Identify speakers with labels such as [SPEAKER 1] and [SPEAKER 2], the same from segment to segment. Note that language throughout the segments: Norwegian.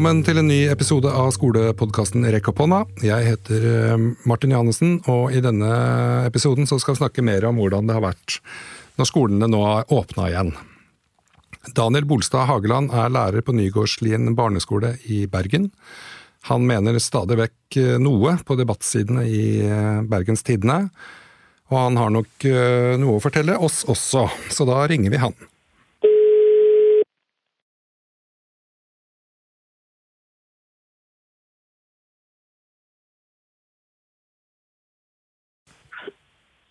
[SPEAKER 1] Velkommen til en ny episode av skolepodkasten Rekk opp hånda. Jeg heter eh, Martin Johannessen, og i denne episoden skal vi snakke mer om hvordan det har vært når skolene nå har åpna igjen. Daniel Bolstad Hageland er lærer på Nygårdslien barneskole i Bergen. Han mener stadig vekk eh, noe på debattsidene i eh, Bergens Tidende, og han har nok noe å fortelle oss også, så da ringer vi han.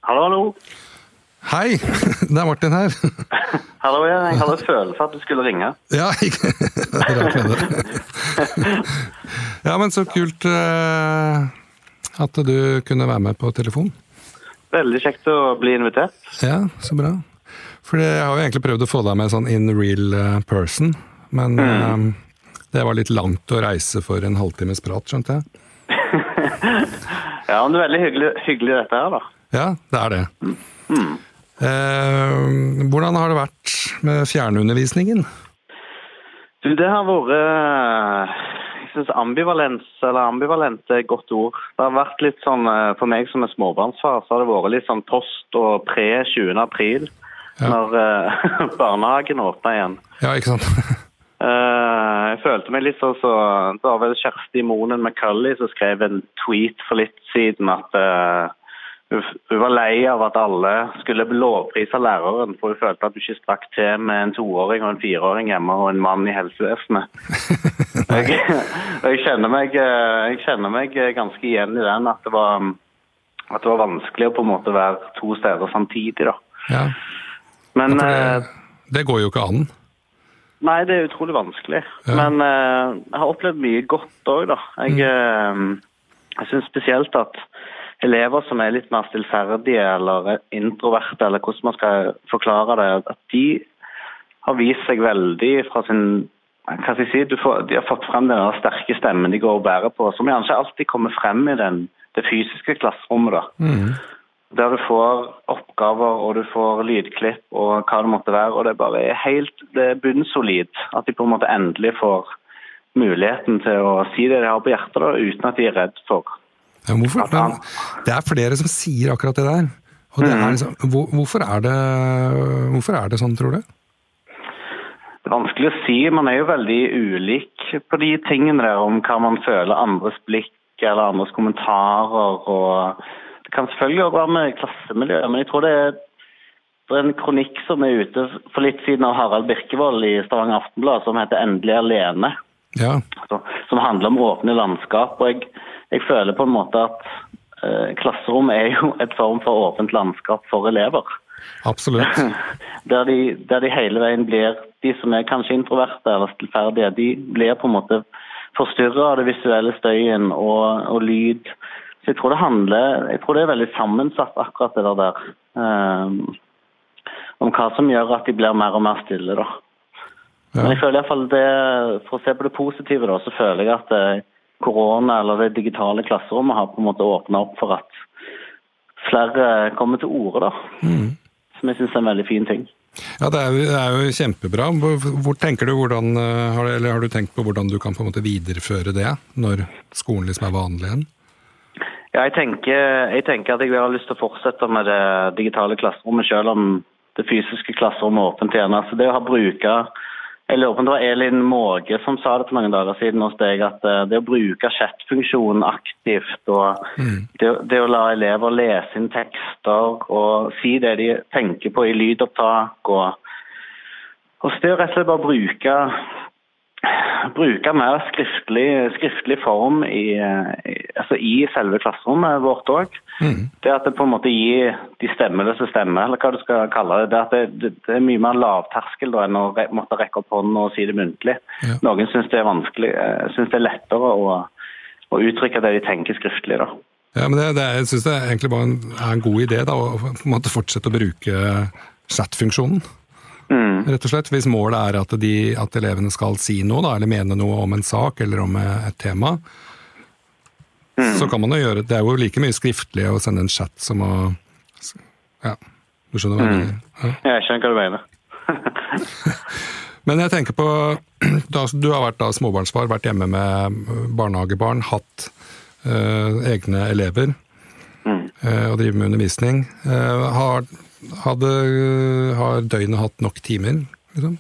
[SPEAKER 2] Hallo, hallo.
[SPEAKER 1] Hei, det er Martin her.
[SPEAKER 2] Hallo, ja. Jeg hadde følelse at du skulle ringe.
[SPEAKER 1] Ja, ikke Rart det. Ja, men så kult eh, at du kunne være med på telefon.
[SPEAKER 2] Veldig kjekt å bli invitert.
[SPEAKER 1] Ja, så bra. For jeg har jo egentlig prøvd å få deg med sånn in real eh, person, men mm. det var litt langt å reise for en halvtimes prat, skjønte jeg.
[SPEAKER 2] ja, men det er veldig hyggelig, hyggelig dette her, da.
[SPEAKER 1] Ja, det er det. Mm. Eh, hvordan har det vært med fjernundervisningen?
[SPEAKER 2] Du, det har vært eh, Jeg syns ambivalens, eller ambivalent er et godt ord. Det har vært litt sånn, eh, For meg som er småbarnsfar, så har det vært litt sånn post og pre 20. april. Ja. Når uh, barnehagen åpna igjen.
[SPEAKER 1] Ja, ikke sant?
[SPEAKER 2] uh, jeg følte meg litt sånn så Det var vel Kjersti Monen McCulley som skrev en tweet for litt siden at uh, hun var lei av at alle skulle lovprise læreren, for hun følte at hun ikke strakk til med en toåring og en fireåring hjemme og en mann i helsevesenet. jeg, jeg, kjenner meg, jeg, kjenner meg, ganske igjen i den, at det, var, at det var vanskelig å på en måte være to steder samtidig. da.
[SPEAKER 1] Ja.
[SPEAKER 2] Men
[SPEAKER 1] det, eh, det, går jo ikke an.
[SPEAKER 2] Nei, det er utrolig vanskelig. Ja. Men uh, jeg har opplevd mye godt òg, da. Jeg, mm. uh, syns spesielt at elever som er litt mer stillferdige eller introverte, eller hvordan man skal forklare det, at de har vist seg veldig fra sin hva skal jeg si, får, De har fått frem den sterke stemmen de går og bærer på, som kanskje alltid kommer frem i den, det fysiske klasserommet. da. Mm. Der du får oppgaver og du får lydklipp og hva det måtte være. og Det er bare helt, det er bunnsolid at de på en måte endelig får muligheten til å si det de har på hjertet, da, uten at de er redd for
[SPEAKER 1] ja, hvorfor? Men det er flere som sier akkurat det der. Og det er liksom, hvor, hvorfor, er det, hvorfor er det sånn, tror du?
[SPEAKER 2] Det er vanskelig å si. Man er jo veldig ulik på de tingene der om hva man føler andres blikk eller andres kommentarer. og Det kan selvfølgelig også være med klassemiljøet, men jeg tror det er, det er en kronikk som er ute for litt siden av Harald Birkevold i Stavanger Aftenblad som heter 'Endelig alene'.
[SPEAKER 1] Ja.
[SPEAKER 2] som handler om åpne landskap. og jeg jeg føler på en måte at eh, klasserommet er jo et form for åpent landskap for elever.
[SPEAKER 1] Absolutt.
[SPEAKER 2] Der de, der de, hele veien blir De som er kanskje introverte eller stillferdige, de blir på en måte forstyrra av det visuelle støyen og, og, lyd. Så jeg tror det handler Jeg tror det er veldig sammensatt, akkurat det der. Um, om hva som gjør at de blir mer og mer stille, da. Ja. Men jeg føler iallfall det For å se på det positive, da, så føler jeg at uh, korona eller det digitale klasserommet har på en måte åpna opp for at flere kommer til orde, da. Mm. Som jeg syns er en veldig fin ting.
[SPEAKER 1] Ja, det er, jo, det er jo kjempebra. Hvor, tenker du hvordan, eh, eller har du tenkt på hvordan du kan på en måte videreføre det, når skolen liksom er vanlig igjen?
[SPEAKER 2] Ja, jeg tenker, jeg tenker at jeg har lyst til å fortsette med det digitale klasserommet, selv om det fysiske klasserommet er åpent igjen. Altså det å ha bruker jeg lurer på om det var Elin Måge som sa det for noen dager siden hos deg, at eh, det å bruke chat-funksjonen aktivt og mm. det, det, å la elever lese inn tekster og si det de tenker på i lydopptak og, og det å rett og slett bare bruke bruke mer skriftlig, skriftlig form i, i, altså i, selve klasserommet vårt òg. Mm. Det at det på en måte gir de stemmeløse stemmer, eller hva du skal kalle det. Det, at det, det, det er mye mer lavterskel da, enn å re, måtte rekke opp hånden og si det muntlig. Ja. Noen syns det er vanskelig, eh, syns det er lettere å, å, uttrykke det de tenker skriftlig. da.
[SPEAKER 1] Ja, men det, Jeg syns det egentlig bare er en god idé da, å på en måte fortsette å bruke chat-funksjonen. Mm. Rett og slett, Hvis målet er at, de, at, elevene skal si noe, da, eller mene noe om en sak eller om et tema, mm. så kan man jo gjøre Det er jo like mye skriftlig å sende en chat som å Ja, du skjønner hva jeg
[SPEAKER 2] mm. mener? Ja. Jeg skjønner hva du mener.
[SPEAKER 1] Men jeg tenker på Du har vært da småbarnsfar, vært hjemme med barnehagebarn, hatt uh, egne elever mm. uh, og driver med undervisning. Uh, har, hadde, har døgnet hatt nok timer, liksom?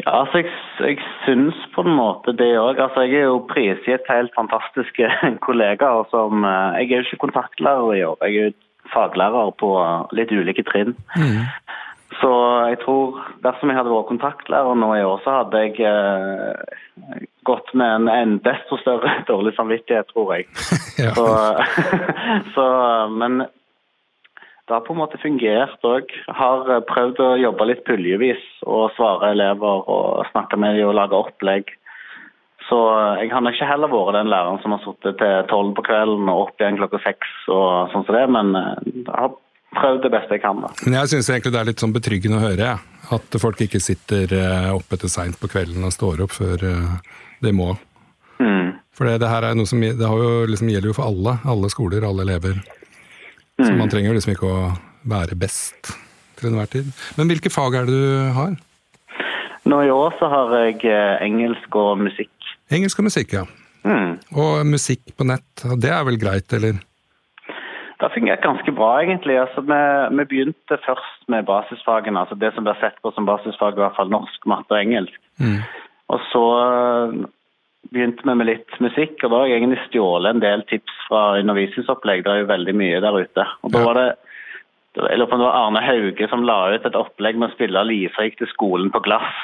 [SPEAKER 2] Ja, altså jeg, jeg syns på en måte det òg. Altså, jeg er jo prisgitt helt fantastiske kollegaer. som Jeg er jo ikke kontaktlærer i år, jeg er jo faglærer på litt ulike trinn. Mm. Så jeg tror dersom jeg hadde vært kontaktlærer nå i år, så hadde jeg eh, gått med en, en desto større dårlig samvittighet, tror jeg. ja. så, så, men det har på en måte fungert òg. Har prøvd å jobbe litt puljevis og svare elever og snakke med dem og lage opplegg. Så jeg har nok ikke heller vært den læreren som har sittet til tolv på kvelden og opp igjen klokka seks og sånn som det, men jeg eh, har prøvd det beste jeg kan. da.
[SPEAKER 1] Jeg syns egentlig det er litt sånn betryggende å høre, at folk ikke sitter eh, oppe til seint på kvelden og står opp før eh, de må. Mm. For det, det, her er noe som det jo, liksom, gjelder jo for alle. Alle skoler, alle elever. Mm. Så man trenger jo liksom ikke å være best til enhver tid. Men hvilke fag er det du har?
[SPEAKER 2] Nå i år så har jeg engelsk og musikk.
[SPEAKER 1] Engelsk og musikk, ja. Mm. Og musikk på nett, det er vel greit, eller?
[SPEAKER 2] Det har fungert ganske bra, egentlig. Altså, vi, vi, begynte først med basisfagene. altså Det som blir sett på som basisfag, i hvert fall norsk, matte og engelsk. Mm. Og så eh, begynte vi med litt musikk, og da har jeg egentlig stjålet en del tips fra undervisningsopplegg. Det er jo veldig mye der ute. Og da var det jeg lurer på om det var Arne Hauge som la ut et opplegg med å spille livrik til skolen på glass.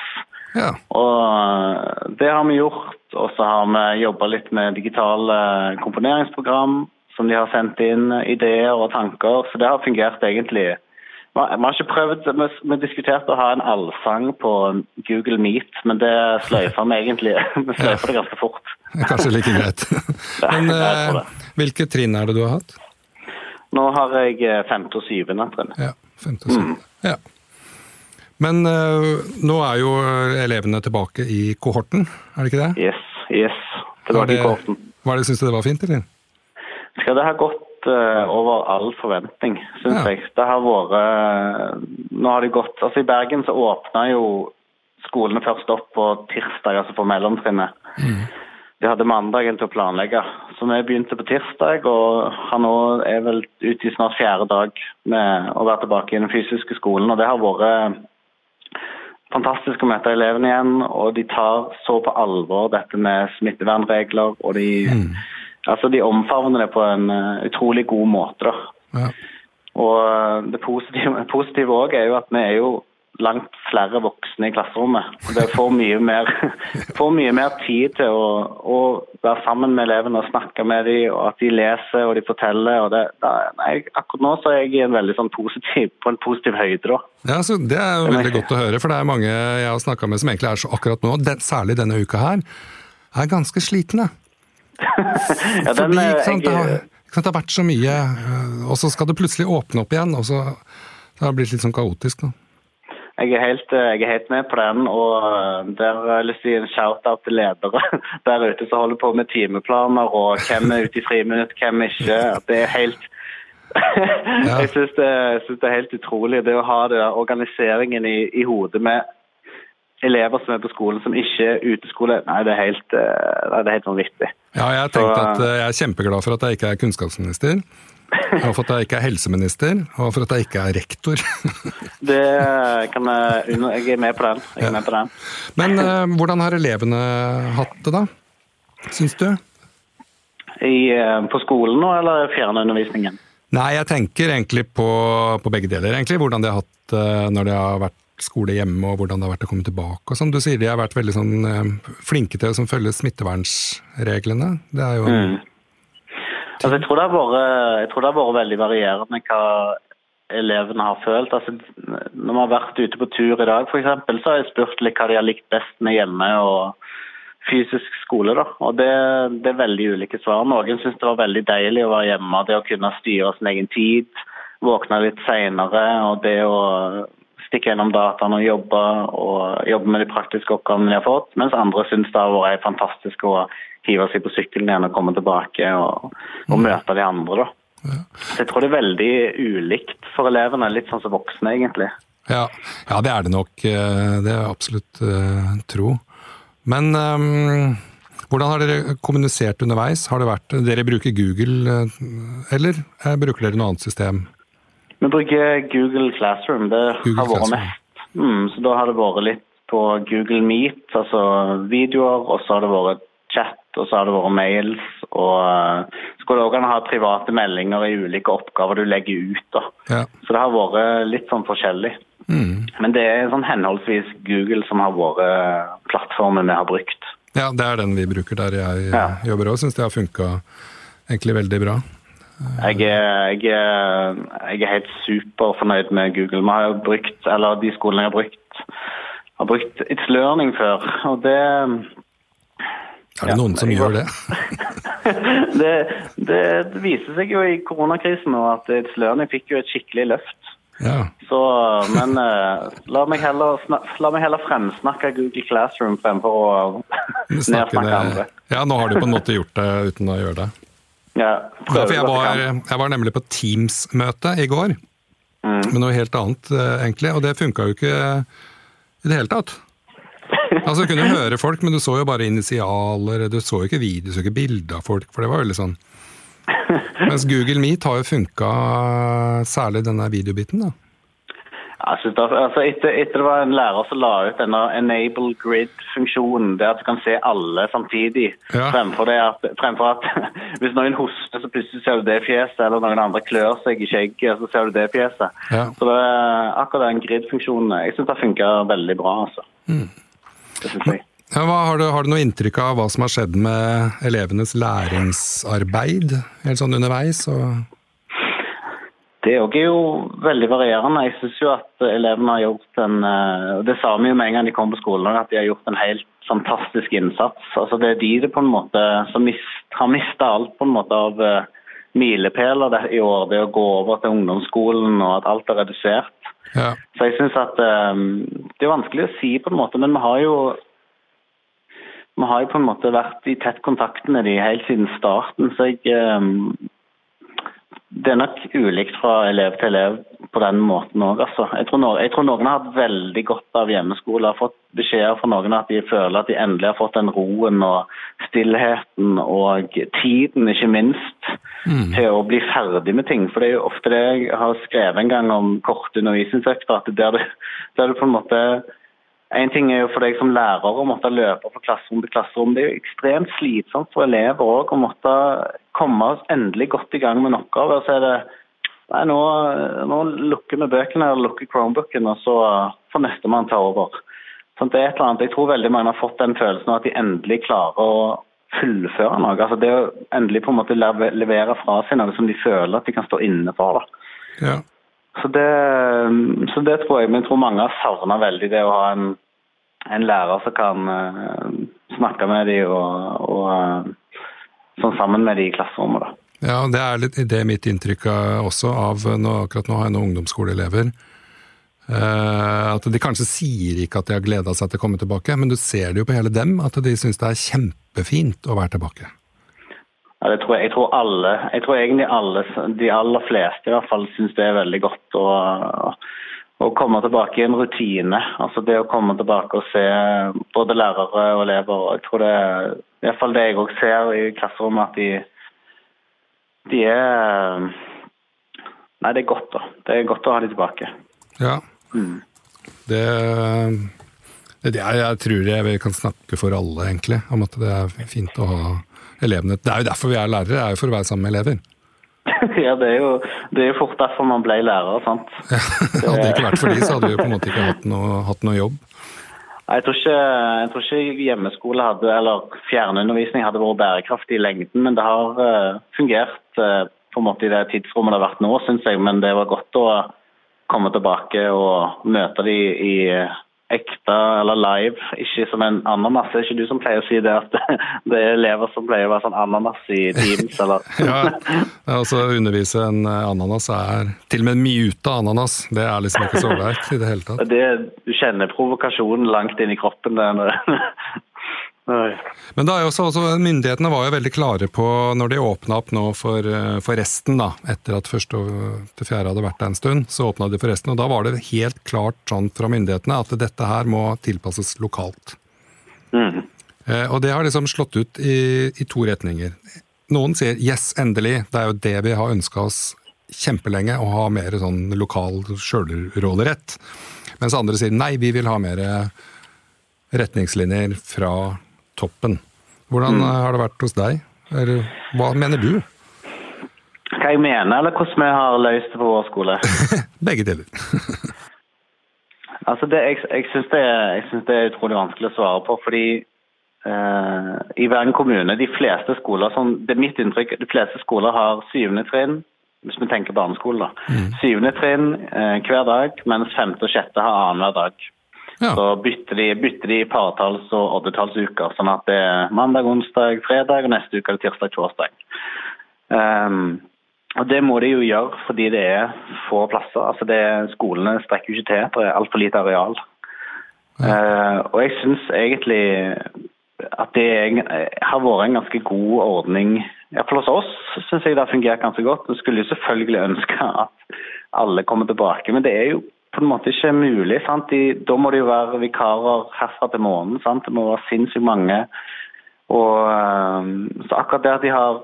[SPEAKER 2] Ja. Og eh, det har vi gjort. Og så har vi jobba litt med digitale komponeringsprogram som de har sendt inn ideer og tanker. Så det har fungert egentlig. Vi har ikke prøvd, vi diskuterte å ha en allsang på Google Meet, men det sløyfa vi egentlig. Vi sløyfa det ganske fort.
[SPEAKER 1] Kanskje like greit. Men eh, hvilke trinn er det du har hatt?
[SPEAKER 2] Nå har jeg eh, femte og syvende trinn.
[SPEAKER 1] Ja, femte og syvende. Mm. Ja. Men uh, nå er jo elevene tilbake i kohorten, er det ikke det?
[SPEAKER 2] Yes, yes. Tilbake i kohorten.
[SPEAKER 1] Hva er det, Syns du det var fint, eller?
[SPEAKER 2] Skal det ha gått over all forventning, syns ja. jeg. Det har vært uh, Nå har det gått Altså I Bergen så åpna jo skolene først opp på tirsdag, altså på mellomtrinnet. Mm. De hadde mandagen til å planlegge, så vi begynte på tirsdag. Og har nå er vel ute i snart fjerde dag med å være tilbake i den fysiske skolen. Og det har vært fantastisk å møte elevene igjen. Og de tar så på alvor dette med smittevernregler. og de mm Altså, De omfavner det på en uh, utrolig god måte. da. Ja. Og eh, det positive òg er jo at vi er jo langt flere voksne i klasserommet. Det får mye mer, får mye mer tid til å, å, være sammen med elevene og snakke med dem, og at de leser og de forteller. og det, nei, Akkurat nå så er jeg en veldig sånn positiv, på en positiv høyde. da.
[SPEAKER 1] Ja, så Det er jo veldig godt å høre, for det er mange jeg har snakka med som egentlig er så akkurat nå, den, særlig denne uka her, er ganske slitne ja, den, Fordi ikke sant, det, har, sant, det, har, vært så mye, eh, og så skal det plutselig åpne opp igjen. og så det har blitt litt sånn kaotisk. da.
[SPEAKER 2] Jeg er, helt, eh, jeg er, helt, med på den, og eh, der har jeg lyst til å gi en shout-out til ledere der ute som holder på med timeplaner og hvem er ute i friminutt, hvem ikke. Det er helt Jeg syns det, det, er helt utrolig det å ha det organiseringen i, i hodet med elever som er på skolen som ikke er uteskole. Nei, det er helt, det er helt vanvittig.
[SPEAKER 1] Ja, jeg har tenkt at eh, jeg er kjempeglad for at jeg ikke er kunnskapsminister. Og for at jeg ikke er helseminister, og for at jeg ikke er rektor.
[SPEAKER 2] det kan jeg Jeg er med på den. Jeg er med på den.
[SPEAKER 1] Men uh, hvordan har elevene hatt det, da? Syns du?
[SPEAKER 2] I, uh, på skolen nå, eller fjernundervisningen?
[SPEAKER 1] Nei, jeg tenker egentlig på, på, begge deler. egentlig, Hvordan de har hatt uh, når det har vært skole hjemme, og hvordan det har vært å komme tilbake. og sånn. Du sier de har vært veldig sånn, eh, flinke til å følge smittevernsreglene. Det er jo mm.
[SPEAKER 2] altså, jeg, tror det vært, jeg, tror det har vært veldig varierende hva elevene har følt. Altså, når vi har vært ute på tur i dag, f.eks., så har jeg spurt litt hva de har likt best med hjemme og fysisk skole. Da. Og det, det er veldig ulike svar. Noen syns det var veldig deilig å være hjemme, det å kunne styre sin egen tid. Våkne litt seinere og det å stikke gjennom dataene og jobbe, og jobbe med de praktiske oppgavene de har fått. Mens andre syns det har vært fantastisk å hive seg på sykkelen igjen og komme tilbake og, og møte de andre. Ja. Så jeg tror det er veldig ulikt for elevene, litt sånn som voksne egentlig.
[SPEAKER 1] Ja, Ja, det er det nok. eh, Det er absolutt uh, tro. Men um, hvordan har dere kommunisert underveis? Har det vært, Dere bruker Google, eh, eller eh, bruker dere noe annet system?
[SPEAKER 2] Vi bruker Google Classroom. Det
[SPEAKER 1] Google
[SPEAKER 2] har vært mest. Mm, så da har det vært litt på Google Meet, altså videoer, og så har det vært chat, og så har det vært mails. Og eh, så går det òg an å ha private meldinger i ulike oppgaver du legger ut.
[SPEAKER 1] Ja.
[SPEAKER 2] Så det har vært litt sånn forskjellig.
[SPEAKER 1] Mm.
[SPEAKER 2] Men det er sånn henholdsvis Google som har vært plattformen vi har brukt.
[SPEAKER 1] ja, det er den vi bruker der jeg
[SPEAKER 2] Ja.
[SPEAKER 1] eh, jobber òg. Syns det har funka egentlig veldig bra.
[SPEAKER 2] Jeg er, jeg, er, jeg er helt superfornøyd med Google. Vi har jo brukt, eller De skolene jeg har brukt, har brukt It's Learning før. og det,
[SPEAKER 1] Er det
[SPEAKER 2] Ja,
[SPEAKER 1] noen som
[SPEAKER 2] jeg
[SPEAKER 1] gjør det?
[SPEAKER 2] det, det, viser seg jo i koronakrisen nå at It's Learning fikk jo et skikkelig løft.
[SPEAKER 1] Ja.
[SPEAKER 2] Så, men eh, la, meg heller, la meg heller fremsnakke Google Classroom fremfor å nedsnakke andre.
[SPEAKER 1] Ja, nå har du på en måte gjort det uten å gjøre det.
[SPEAKER 2] Ja,
[SPEAKER 1] for jeg var,
[SPEAKER 2] jeg
[SPEAKER 1] var nemlig på Teams-møte i går, med noe helt annet eh, egentlig, og det funka jo ikke i det hele tatt. Altså, Du kunne høre folk, men du så jo bare initialer, du så jo ikke video, du så ikke bilde av folk, for det var veldig sånn Mens Google Meet har jo funka, særlig denne videobiten, da.
[SPEAKER 2] Det, altså etter, etter det var en lærer som la ut denne enable grid-funksjonen, det at du kan se alle samtidig,
[SPEAKER 1] Ja.
[SPEAKER 2] fremfor, det at, fremfor at hvis noen hoster, så plutselig ser du det fjeset, eller noen andre klør seg i skjegget, så ser du det fjeset.
[SPEAKER 1] Ja.
[SPEAKER 2] Så det, akkurat den grid-funksjonen, jeg synes det funker veldig bra, altså.
[SPEAKER 1] Mm.
[SPEAKER 2] Det synes jeg.
[SPEAKER 1] Ja, har, du, har du noe inntrykk av hva som har skjedd med elevenes læringsarbeid helt sånn underveis? Og...
[SPEAKER 2] Det er jo veldig varierende. Jeg synes jo at elevene har gjort en eh, Det sa vi jo med en gang de kom på skolen, at de har gjort en helt fantastisk innsats. Altså Det er de det på en måte som mist, har mista alt på en måte av eh, milepæler i år. Det å gå over til ungdomsskolen og at alt er redusert.
[SPEAKER 1] Ja.
[SPEAKER 2] Så jeg synes at eh, Det er vanskelig å si på en måte, men vi har jo vi har jo på en måte vært i tett kontakt med de helt siden starten, så jeg Det er nok ulikt fra elev til elev på den måten òg, altså. Jeg tror, noen, jeg tror noen har hatt veldig godt av hjemmeskole. Har fått beskjeder fra noen at de føler at de endelig har fått den roen og stillheten og tiden, ikke minst, til å bli ferdig med ting. For det er jo ofte det jeg har skrevet en gang om korte undervisningsøkter, at der du, der du på en måte en ting er jo for deg som lærer å måtte løpe fra klasserom til klasserom. Det er jo ekstremt slitsomt for elever òg å måtte komme oss endelig godt i gang med en oppgave. Så er det Nei, nå, nå lukker vi bøkene eller lukker Chromebooken, og så får nestemann ta over. Sånn, det er et eller annet. Jeg tror veldig mange har fått den følelsen av at de endelig klarer å fullføre noe. Altså Det å endelig på en måte levere fra seg noe som de føler at de kan stå inne for.
[SPEAKER 1] Ja.
[SPEAKER 2] Så det, så det tror jeg, men jeg tror mange har savna veldig det å ha en, en lærer som kan eh, snakke med dem og, og eh, sånn sammen med de i klasserommet. da.
[SPEAKER 1] Ja, det er litt det er mitt inntrykk av- også av nå, akkurat nå har jeg noen ungdomsskoleelever. Eh, at de kanskje sier ikke at de har gleda seg til å komme tilbake, men du ser det jo på hele dem at de syns det er kjempefint å være tilbake.
[SPEAKER 2] Ja, det tror jeg, jeg tror alle, jeg tror egentlig alle, de aller fleste i hvert fall syns det er veldig godt å, å komme tilbake i en rutine. Altså det å komme tilbake og se både lærere og elever. Jeg tror det er i hvert fall det jeg også ser i klasserommet, at de, de er Nei, det er godt, da. Det er godt å ha de tilbake.
[SPEAKER 1] Ja. Det, det jeg, jeg tror jeg kan snakke for alle, egentlig, om at det er fint å ha elevene Det er jo derfor vi er lærere, det er jo for å være sammen med elever.
[SPEAKER 2] ja, det er jo det er jo fort derfor man ble lærer, sant.
[SPEAKER 1] Hadde det ikke vært for de, så hadde vi jo på en måte ikke hatt noe, hatt noe jobb.
[SPEAKER 2] Jeg tror, ikke, jeg tror ikke hjemmeskole hadde, eller fjernundervisning hadde vært bærekraftig i lengden, men det har uh, fungert uh, på en måte i det tidsrommet det har vært nå, syns jeg. Men det var godt å komme tilbake og møte de i ekte eller live, ikke som en ananas. Det er ikke du som pleier å si det, at det er elever som pleier å være sånn ananas i Teams, eller
[SPEAKER 1] Ja, altså å Undervise en ananas er til og med mute ananas. Det er liksom ikke så ålreit i det hele tatt.
[SPEAKER 2] det, Du kjenner provokasjonen langt inn i kroppen. Det,
[SPEAKER 1] Men da er også, også, myndighetene var jo veldig klare på, når de åpna opp nå for, eh, for, resten, da, etter at første til fjerde hadde vært der en stund, så åpna de for resten. Og da var det helt klart sånn fra myndighetene at dette her må tilpasses lokalt. Mm. Eh, og det har liksom slått ut i, i, to retninger. Noen sier 'yes, endelig', det er jo det vi har ønska oss kjempelenge, å ha mer sånn lokal sjølråderett. Mens andre sier nei, vi vil ha mer retningslinjer fra toppen. Hvordan mm. har det vært hos deg? Eller, hva mener du?
[SPEAKER 2] Hva jeg mener, eller hvordan vi har løst det på vår skole?
[SPEAKER 1] Begge deler.
[SPEAKER 2] altså det, jeg jeg syns det, det, er utrolig vanskelig å svare på. fordi eh, i Bergen kommune, de fleste skoler, sånn, det er mitt inntrykk, de fleste skoler har syvende trinn, hvis vi tenker barneskole, da. Mm. Syvende trinn eh, hver dag, mens femte og sjette har annenhver dag. Ja. Så bytter de, bytter de partalls- og oddetallsuker, sånn at det er mandag, onsdag, fredag, og neste uke er det tirsdag, torsdag. Um, og Det må de jo gjøre fordi det er få plasser. Altså det, Skolene strekker jo ikke til, det er altfor lite areal. Ja. Uh, og jeg syns egentlig at det har vært en ganske god ordning. Iallfall hos oss syns jeg det har fungert ganske godt. Vi skulle jo selvfølgelig ønske at alle kommer tilbake, men det er jo på en måte ikke mulig. sant? De, da må det jo være vikarer herfra til månen. sant? Det må være sinnssykt mange. Og ehm, så akkurat det at de har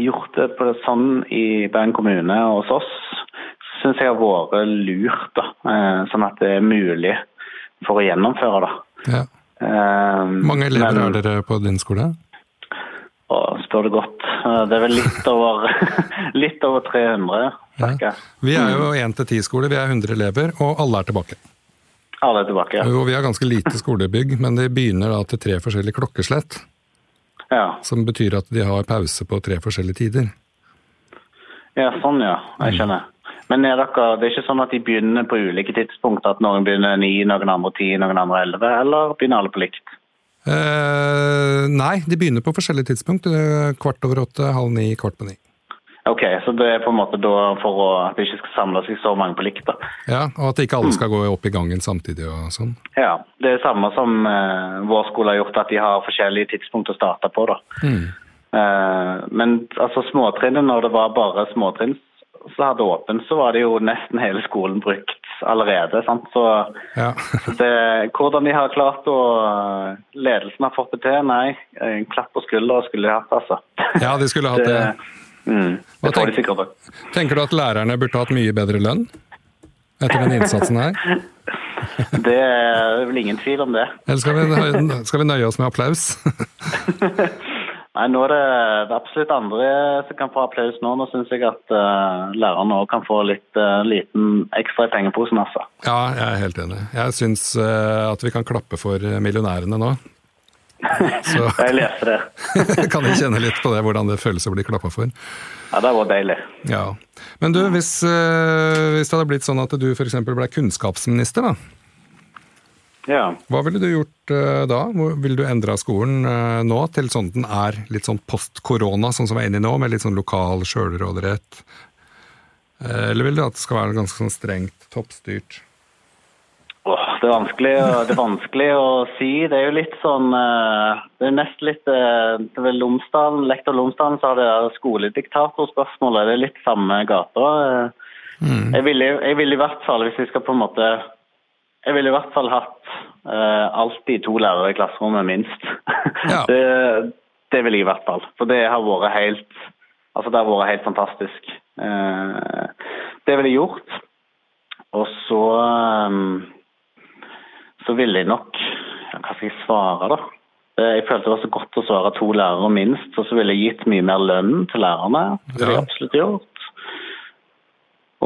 [SPEAKER 2] gjort det på det sånn i Bergen kommune og hos oss, syns jeg har vært lurt. da, eh, Sånn at det er mulig for å gjennomføre da. Ja.
[SPEAKER 1] Um, mange elever men, er dere på din skole?
[SPEAKER 2] Å, spør du godt. Eh, det er vel litt over, litt over 300. Ja.
[SPEAKER 1] Vi er jo 1-10-skole, vi er 100 elever, og alle er tilbake.
[SPEAKER 2] Alle er tilbake, ja.
[SPEAKER 1] Og vi har ganske lite skolebygg, men det begynner da til tre forskjellige klokkeslett. Ja. Som betyr at de har pause på tre forskjellige tider.
[SPEAKER 2] Ja, sånn ja. Jeg mm. skjønner. Men er dere, det er ikke sånn at de begynner på ulike tidspunkt? At noen begynner ni, noen andre ti, noen andre elleve? Eller begynner alle på likt?
[SPEAKER 1] Eh, nei, de begynner på forskjellige tidspunkt. Kvart over åtte, halv ni, kvart på ni.
[SPEAKER 2] Ok, Så det er på en måte da for å, at det ikke skal samle seg så mange på likt? da.
[SPEAKER 1] Ja, Og at ikke alle skal gå opp i gangen samtidig og sånn?
[SPEAKER 2] Ja, det er det samme som uh, vår skole har gjort, at de har forskjellige tidspunkt å starte på. da. Mm. Uh, men altså småtrinnet, når det var bare småtrinn som hadde åpent, så var det jo nesten hele skolen brukt allerede. sant? Så, ja. det, hvordan de har klart å Ledelsen har fått det til, nei. En klapp på skuldra skulle de hatt, altså.
[SPEAKER 1] Ja, de skulle hatt det. det Mm. Det tenk, de tenker du at lærerne burde hatt mye bedre lønn etter den innsatsen her?
[SPEAKER 2] det er vel ingen tvil om det.
[SPEAKER 1] Eller skal vi, skal vi nøye oss med applaus?
[SPEAKER 2] Nei, nå er det, absolutt andre som kan få applaus nå. Nå syns jeg at uh, lærerne òg kan få litt uh, liten ekstra i pengeposen, altså.
[SPEAKER 1] Ja, jeg er helt enig. Jeg syns uh, at vi kan klappe for millionærene nå.
[SPEAKER 2] Så, jeg leste det.
[SPEAKER 1] kan jeg kjenne litt på det, hvordan det føles å bli klappa for?
[SPEAKER 2] Ja, det var deilig.
[SPEAKER 1] Ja. Men du, hvis, hvis det hadde blitt sånn at du f.eks. ble kunnskapsminister, da. Ja. Hva ville du gjort uh, da? Ville du endra skolen uh, nå til sånn den er litt sånn post korona, sånn som vi er inne i nå, med litt sånn lokal sjølråderett? Eller vil du at det skal være ganske sånn strengt toppstyrt?
[SPEAKER 2] det, er vanskelig, det er vanskelig å si. Det er jo litt sånn Det er nest litt Ved Lomsdalen, Lektor Lomsdalen så har det skolediktatorspørsmålet. Det er litt samme gata. Mm. Jeg ville vil i hvert fall, hvis vi skal på en måte Jeg ville i hvert fall hatt uh, alltid to lærere i klasserommet, minst. Ja. det, det ville jeg i hvert fall. For det har vært helt Altså, det har vært helt fantastisk. Uh, det ville jeg gjort. Og så um, så ville jeg nok Hva skal jeg svare, da? Eh, jeg følte det var så godt å svare to lærere minst, og så ville jeg gitt mye mer lønn til lærerne. Det ville jeg absolutt gjort.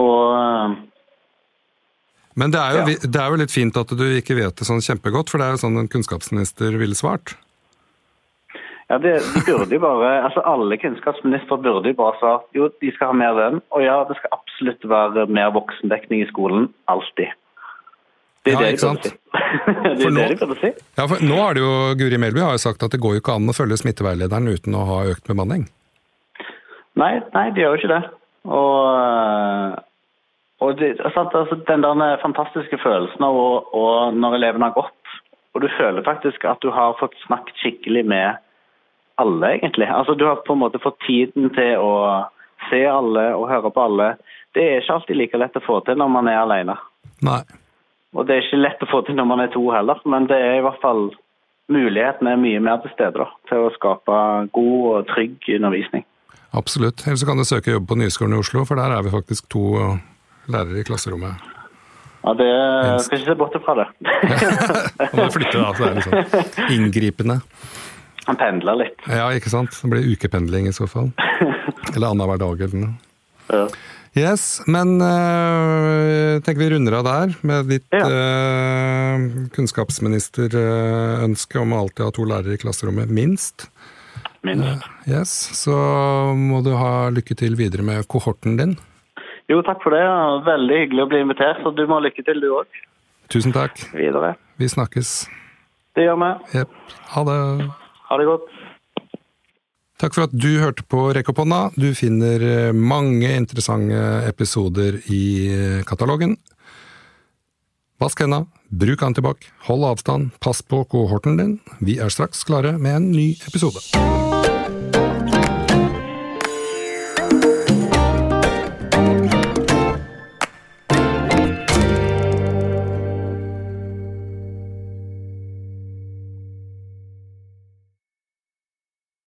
[SPEAKER 2] Og eh,
[SPEAKER 1] Men det er, jo, ja. det er, jo, litt fint at du ikke vet det sånn kjempegodt, for det er jo sånn en kunnskapsminister ville svart.
[SPEAKER 2] Ja, det, de burde jo bare, altså Alle kunnskapsministre burde jo bare svart jo, de skal ha mer lønn. Og ja, det skal absolutt være mer voksendekning i skolen. Alltid. Det er ja, det de burde si. det er nå, det de burde si.
[SPEAKER 1] Ja, for nå har det jo, Guri Melby har jo sagt at det går jo ikke an å følge smitteveilederen uten å ha økt bemanning.
[SPEAKER 2] Nei, nei de gjør jo ikke det. Og, og det, altså, den der fantastiske følelsen av å, når elevene har gått, Og du føler faktisk at du har fått snakket skikkelig med alle, egentlig. Altså Du har på en måte fått tiden til å se alle og høre på alle. Det er ikke alltid like lett å få til når man er alene.
[SPEAKER 1] Nei.
[SPEAKER 2] Og det er ikke lett å få til når man er to heller, men det er i hvert fall muligheten er mye mer til stede da, til å skape god og trygg undervisning.
[SPEAKER 1] Absolutt. Eller så kan du søke jobb på Nyskolen i Oslo, for der er vi faktisk to lærere i klasserommet.
[SPEAKER 2] Ja, det skal ikke se bort fra det.
[SPEAKER 1] Da må flytte, da. Så det er liksom inngripende.
[SPEAKER 2] Han pendler litt.
[SPEAKER 1] Ja, ikke sant. Det blir ukependling i så fall. Eller annenhver dag eller noe.
[SPEAKER 2] Ja.
[SPEAKER 1] Yes, men øh, tenker vi runder av der med ditt
[SPEAKER 2] Ja.
[SPEAKER 1] øh, kunnskapsministerønske om å alltid ha to lærere i klasserommet, minst.
[SPEAKER 2] Minst.
[SPEAKER 1] Yes, Så må du ha lykke til videre med kohorten din.
[SPEAKER 2] Jo, takk for det. Veldig hyggelig å bli invitert, så du må ha lykke til, du òg.
[SPEAKER 1] Tusen takk.
[SPEAKER 2] Videre.
[SPEAKER 1] Vi snakkes.
[SPEAKER 2] Det gjør vi.
[SPEAKER 1] Yep. Ha det.
[SPEAKER 2] Ha det godt.
[SPEAKER 1] Takk for at du hørte på Rekk opp hånda. Du finner eh, mange interessante episoder i eh, katalogen. Vask henda, bruk antibac, hold avstand, pass på kohorten din. Vi er straks klare med en ny episode.